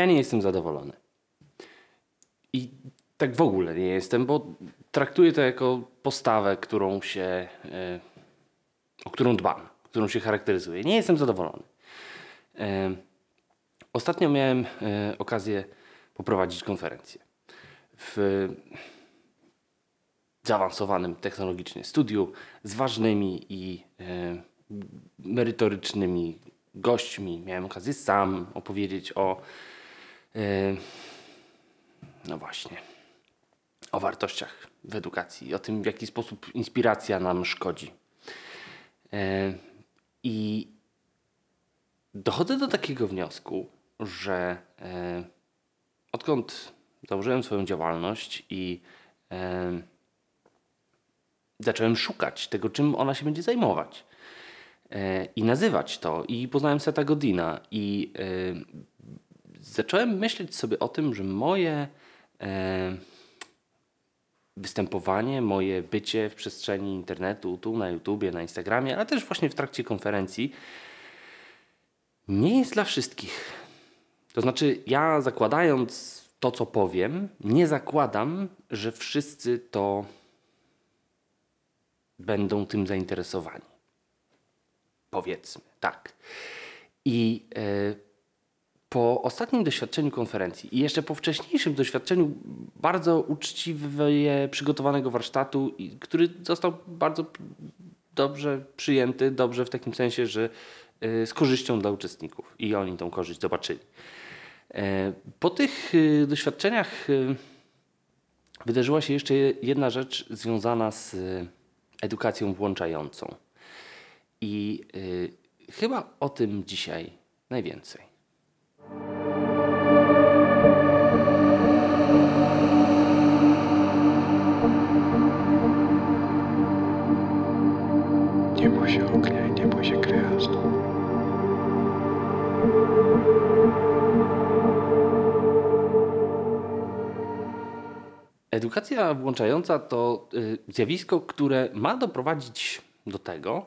Ja nie jestem zadowolony. I tak w ogóle nie jestem, bo traktuję to jako postawę, którą się, e, o którą dbam, którą się charakteryzuję. Nie jestem zadowolony. E, ostatnio miałem e, okazję poprowadzić konferencję w zaawansowanym technologicznie studiu z ważnymi i merytorycznymi gośćmi. Miałem okazję sam opowiedzieć o no właśnie o wartościach w edukacji, o tym, w jaki sposób inspiracja nam szkodzi. E, I dochodzę do takiego wniosku, że e, odkąd założyłem swoją działalność i zacząłem szukać tego, czym ona się będzie zajmować i nazywać to. I poznałem Seta Godina i zacząłem myśleć sobie o tym, że moje występowanie, moje bycie w przestrzeni internetu, tu na YouTubie, na Instagramie, ale też właśnie w trakcie konferencji nie jest dla wszystkich. To znaczy, ja zakładając to, co powiem, nie zakładam, że wszyscy to będą tym zainteresowani. Powiedzmy, tak. I yy, po ostatnim doświadczeniu konferencji i jeszcze po wcześniejszym doświadczeniu bardzo uczciwie przygotowanego warsztatu, który został bardzo dobrze przyjęty, dobrze w takim sensie, że y, z korzyścią dla uczestników i oni tą korzyść zobaczyli. E, po tych y, doświadczeniach y, wydarzyła się jeszcze jedna rzecz związana z edukacją włączającą. I chyba o tym dzisiaj najwięcej. Edukacja włączająca to y, zjawisko, które ma doprowadzić do tego,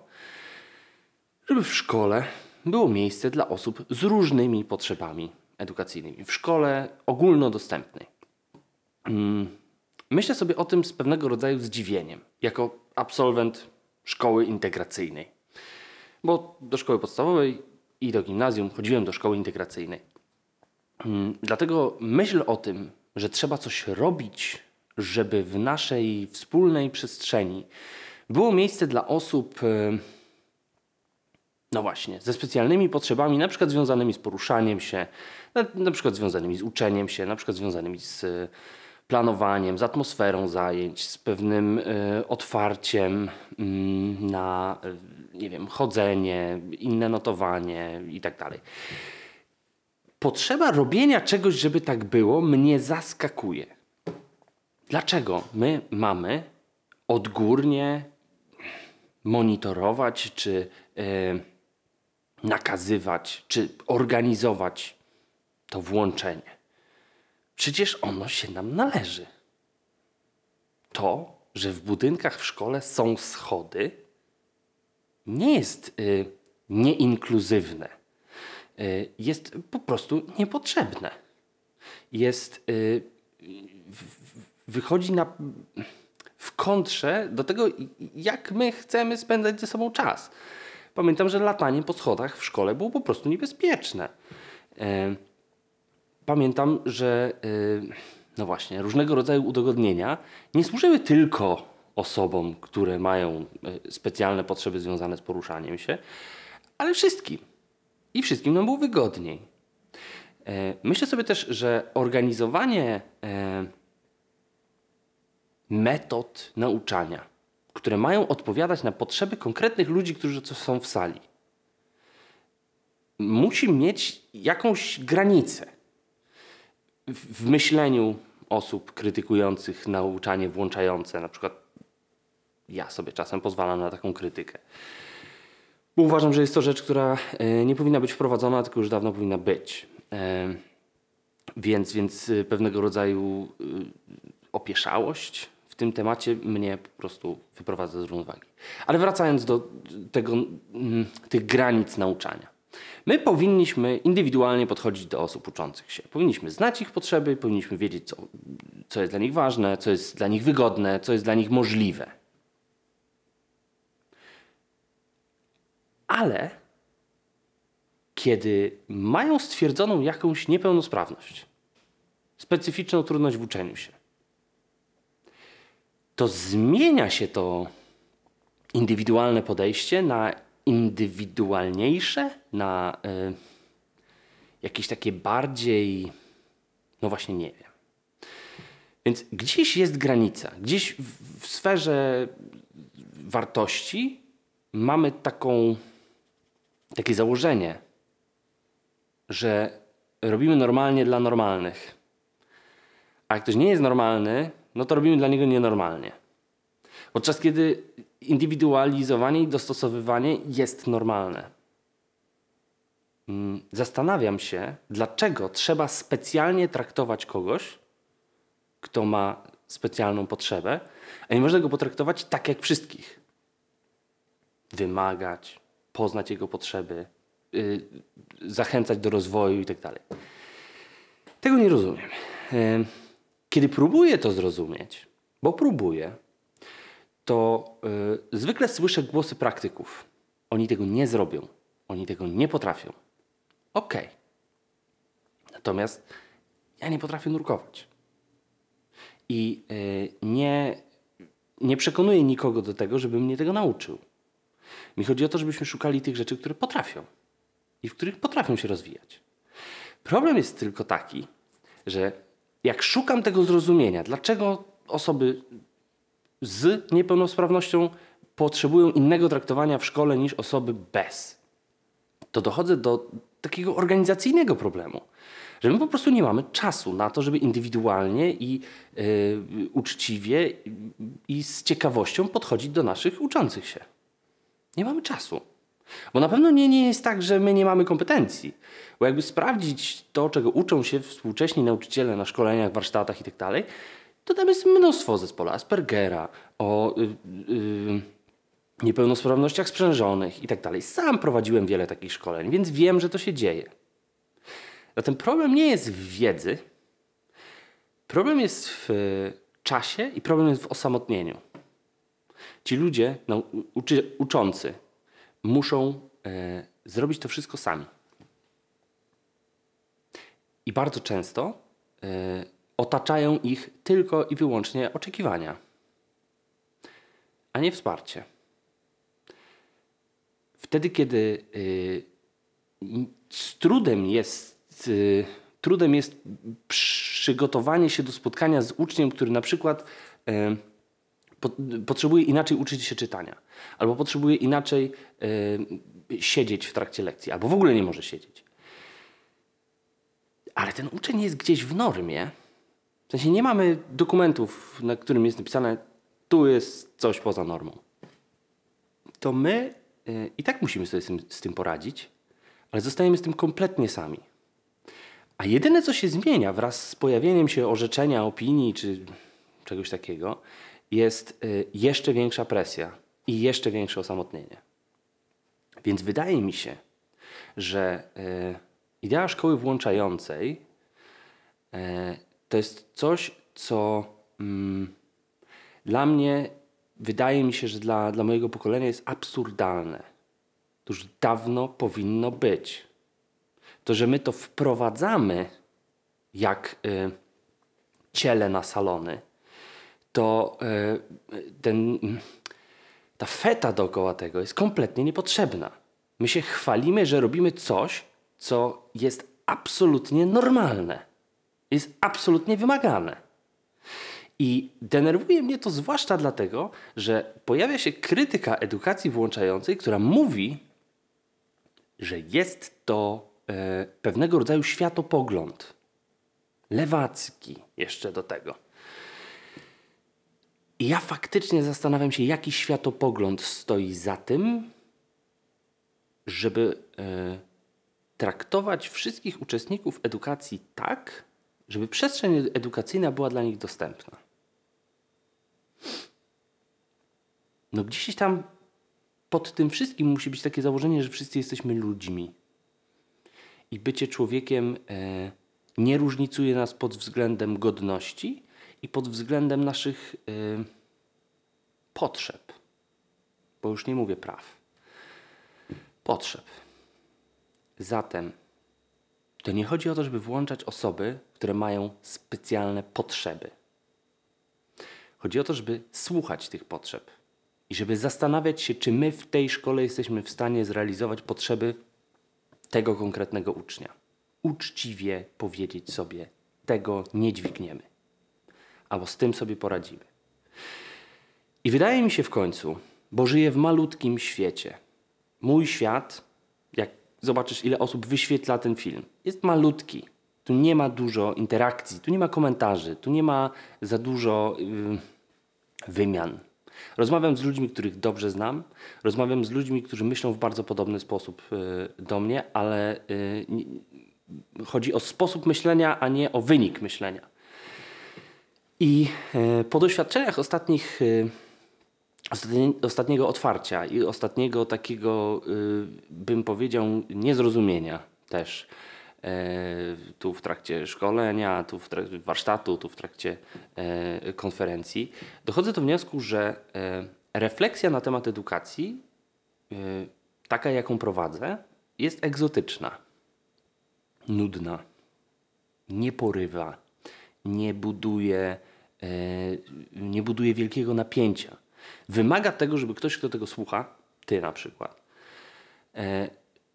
żeby w szkole było miejsce dla osób z różnymi potrzebami edukacyjnymi. W szkole ogólnodostępnej. Mm, myślę sobie o tym z pewnego rodzaju zdziwieniem, jako absolwent szkoły integracyjnej. Bo do szkoły podstawowej i do gimnazjum chodziłem do szkoły integracyjnej. Mm, dlatego myśl o tym, że trzeba coś robić, żeby w naszej wspólnej przestrzeni było miejsce dla osób, e, no właśnie, ze specjalnymi potrzebami, na przykład związanymi z poruszaniem się, na, na przykład związanymi z uczeniem się, na przykład związanymi z planowaniem, z atmosferą zajęć, z pewnym y, otwarciem y, na y, nie wiem, chodzenie, inne notowanie i tak dalej. Potrzeba robienia czegoś, żeby tak było, mnie zaskakuje. Dlaczego my mamy odgórnie monitorować, czy nakazywać, czy organizować to włączenie? Przecież ono się nam należy. To, że w budynkach w szkole są schody, nie jest y, nieinkluzywne. Y, jest po prostu niepotrzebne. Jest, y, w, wychodzi na, w kontrze do tego, jak my chcemy spędzać ze sobą czas. Pamiętam, że latanie po schodach w szkole było po prostu niebezpieczne. Y, pamiętam, że yy, no właśnie, różnego rodzaju udogodnienia nie służyły tylko osobom, które mają y, specjalne potrzeby związane z poruszaniem się, ale wszystkim. I wszystkim nam było wygodniej. E, myślę sobie też, że organizowanie e, metod nauczania, które mają odpowiadać na potrzeby konkretnych ludzi, którzy są w sali, musi mieć jakąś granicę w myśleniu osób krytykujących nauczanie włączające, na przykład ja sobie czasem pozwalam na taką krytykę. Bo uważam, że jest to rzecz, która e, nie powinna być wprowadzona, tylko już dawno powinna być. E, więc, więc e, pewnego rodzaju opieszałość w tym temacie mnie po prostu wyprowadza z równowagi. Ale wracając do tego, tych granic nauczania. My powinniśmy indywidualnie podchodzić do osób uczących się. Powinniśmy znać ich potrzeby, powinniśmy wiedzieć, co, co jest dla nich ważne, co jest dla nich wygodne, co jest dla nich możliwe. Ale kiedy mają stwierdzoną jakąś niepełnosprawność, specyficzną trudność w uczeniu się, to zmienia się to indywidualne podejście na indywidualniejsze, na y, jakieś takie bardziej, no właśnie nie wiem. Więc gdzieś jest granica, gdzieś w, w sferze wartości mamy taką, takie założenie, że robimy normalnie dla normalnych. A jak ktoś nie jest normalny, no to robimy dla niego nienormalnie. Podczas kiedy indywidualizowanie i dostosowywanie jest normalne. Mm, Zastanawiam się, dlaczego trzeba specjalnie traktować kogoś, kto ma specjalną potrzebę, a nie można go potraktować tak jak wszystkich. Wymagać, poznać jego potrzeby, yy, zachęcać do rozwoju itd. Tego nie rozumiem. Yy, Kiedy próbuję to zrozumieć, bo próbuję, to y, zwykle słyszę głosy praktyków. Oni tego nie zrobią, oni tego nie potrafią. Okej. Natomiast ja nie potrafię nurkować. I y, nie, nie przekonuję nikogo do tego, żeby mnie tego nauczył. Mi chodzi o to, żebyśmy szukali tych rzeczy, które potrafią i w których potrafią się rozwijać. Problem jest tylko taki, że jak szukam tego zrozumienia, dlaczego osoby z niepełnosprawnością potrzebują innego traktowania w szkole niż osoby bez, to dochodzę do takiego organizacyjnego problemu, że my po prostu nie mamy czasu na to, żeby indywidualnie i yy, uczciwie i, i z ciekawością podchodzić do naszych uczących się. Nie mamy czasu. Bo na pewno nie, nie jest tak, że my nie mamy kompetencji. Bo jakby sprawdzić to, czego uczą się współcześni nauczyciele na szkoleniach, warsztatach i tak dalej, to tam jest mnóstwo zespole Aspergera, o y, y, niepełnosprawnościach sprzężonych i tak dalej. Sam prowadziłem wiele takich szkoleń, więc wiem, że to się dzieje. Zatem problem nie jest w wiedzy, problem jest w y, czasie i problem jest w osamotnieniu. Ci ludzie no, uczy, uczący muszą e, zrobić to wszystko sami. I bardzo często e, otaczają ich tylko i wyłącznie oczekiwania, a nie wsparcie. Wtedy, kiedy y, z trudem jest, trudem jest przygotowanie się do spotkania z uczniem, który na przykład po, potrzebuje inaczej uczyć się czytania, albo potrzebuje inaczej siedzieć w trakcie lekcji, albo w ogóle nie może siedzieć. Ale ten uczeń jest gdzieś w normie. W sensie nie mamy dokumentów, na którym jest napisane, tu jest coś poza normą. To my y, i tak musimy sobie z tym, z tym poradzić, ale zostajemy z tym kompletnie sami. A jedyne, co się zmienia wraz z pojawieniem się orzeczenia, opinii czy czegoś takiego, jest y, jeszcze większa presja i jeszcze większe osamotnienie. Więc wydaje mi się, że y, idea szkoły włączającej y, to jest coś, co mm, dla mnie wydaje mi się, że dla, dla mojego pokolenia jest absurdalne. To już dawno powinno być. To, że my to wprowadzamy jak y, ciele na salony, to y, ten, ta feta dookoła tego jest kompletnie niepotrzebna. My się chwalimy, że robimy coś, co jest absolutnie normalne, jest absolutnie wymagane. I denerwuje mnie to zwłaszcza dlatego, że pojawia się krytyka edukacji włączającej, która mówi, że jest to e, pewnego rodzaju światopogląd. Lewacki jeszcze do tego. Ja faktycznie zastanawiam się, jaki światopogląd stoi za tym, żeby e, traktować wszystkich uczestników edukacji tak, żeby przestrzeń edukacyjna była dla nich dostępna. No gdzieś tam pod tym wszystkim musi być takie założenie, że wszyscy jesteśmy ludźmi. i bycie człowiekiem e, nie różnicuje nas pod względem godności i pod względem naszych e, potrzeb. Bo już nie mówię praw. Potrzeb. Zatem to nie chodzi o to, żeby włączać osoby, które mają specjalne potrzeby. Chodzi o to, żeby słuchać tych potrzeb i żeby zastanawiać się, czy my w tej szkole jesteśmy w stanie zrealizować potrzeby tego konkretnego ucznia. Uczciwie powiedzieć sobie, tego nie dźwigniemy, albo z tym sobie poradzimy. I wydaje mi się w końcu, bo żyję w malutkim świecie. Mój świat, jak zobaczysz, ile osób wyświetla ten film, jest malutki. Tu nie ma dużo interakcji, tu nie ma komentarzy, tu nie ma za dużo yy, wymian. Rozmawiam z ludźmi, których dobrze znam, rozmawiam z ludźmi, którzy myślą w bardzo podobny sposób yy, do mnie, ale yy, chodzi o sposób myślenia, a nie o wynik myślenia. I yy, po doświadczeniach ostatnich ostatnie, ostatniego otwarcia i ostatniego takiego, y, bym powiedział, niezrozumienia też. E, tu w trakcie szkolenia, tu w trakcie warsztatu, tu w trakcie e, konferencji, dochodzę do wniosku, że e, refleksja na temat edukacji, taka jaką prowadzę, jest egzotyczna, nudna, nie porywa, nie buduje, nie buduje wielkiego napięcia. Wymaga tego, żeby ktoś, kto tego słucha, ty na przykład,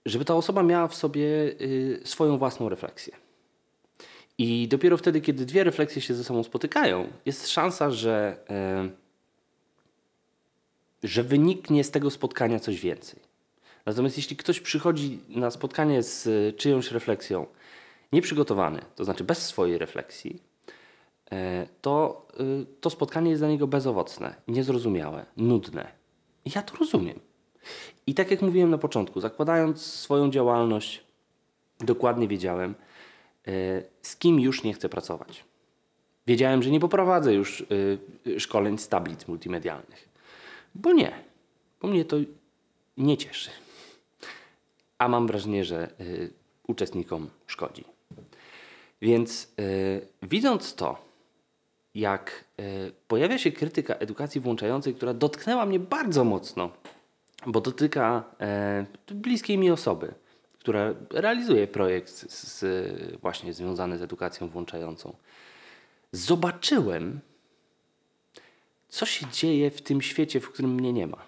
żeby ta osoba miała w sobie y, swoją własną refleksję. I dopiero wtedy, kiedy dwie refleksje się ze sobą spotykają, jest szansa, że, że wyniknie z tego spotkania coś więcej. Natomiast jeśli ktoś przychodzi na spotkanie z czyjąś refleksją nieprzygotowany, to znaczy bez swojej refleksji, to to spotkanie jest dla niego bezowocne, niezrozumiałe, nudne. Ja to rozumiem. I tak jak mówiłem na początku, zakładając swoją działalność, dokładnie wiedziałem, e, z kim już nie chcę pracować. Wiedziałem, że nie poprowadzę już e, szkoleń z tablic multimedialnych. Bo nie. Bo mnie to nie cieszy. A mam wrażenie, że e, uczestnikom szkodzi. Więc widząc to, jak pojawia się krytyka edukacji włączającej, która dotknęła mnie bardzo mocno bo dotyka e, bliskiej mi osoby, która realizuje projekt z, właśnie związany z edukacją włączającą. Zobaczyłem, co się dzieje w tym świecie, w którym mnie nie ma.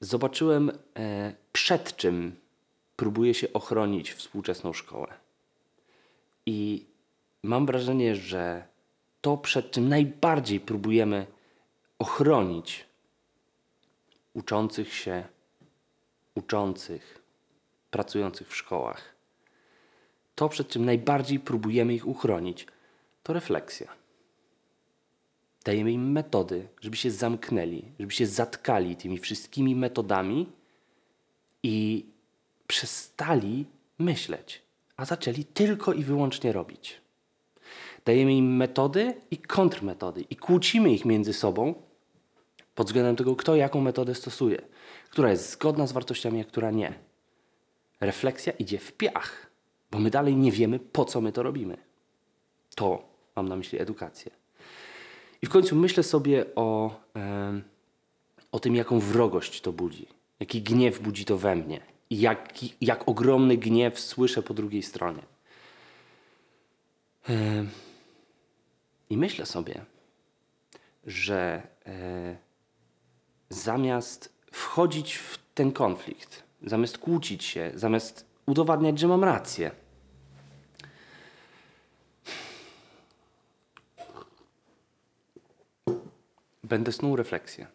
Zobaczyłem, e, przed czym próbuje się ochronić współczesną szkołę. I mam wrażenie, że to, przed czym najbardziej próbujemy ochronić uczących się, uczących, pracujących w szkołach. To, przed czym najbardziej próbujemy ich uchronić, to refleksja. Dajemy im metody, żeby się zamknęli, żeby się zatkali tymi wszystkimi metodami i przestali myśleć, a zaczęli tylko i wyłącznie robić. Dajemy im metody i kontrmetody i kłócimy ich między sobą, pod względem tego, kto jaką metodę stosuje, która jest zgodna z wartościami, a która nie. Refleksja idzie w piach, bo my dalej nie wiemy, po co my to robimy. To mam na myśli edukację. I w końcu myślę sobie o, e, o tym, jaką wrogość to budzi, jaki gniew budzi to we mnie i jak, jak ogromny gniew słyszę po drugiej stronie. E, I myślę sobie, że e, zamiast wchodzić w ten konflikt, zamiast kłócić się, zamiast udowadniać, że mam rację, będę snuł refleksję.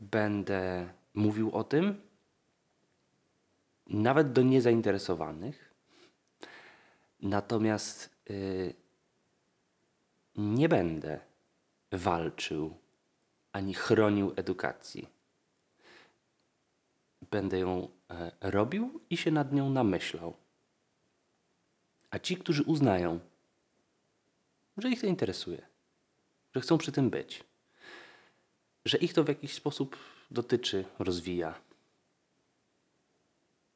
Będę mówił o tym nawet do niezainteresowanych. Natomiast yy, nie będę walczył ani chronił edukacji. Będę ją e, robił i się nad nią namyślał. A ci, którzy uznają, że ich to interesuje, że chcą przy tym być, że ich to w jakiś sposób dotyczy, rozwija,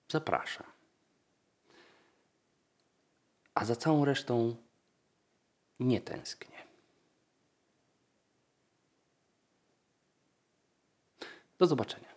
zapraszam. a za całą resztą nie tęsknię. Do zobaczenia.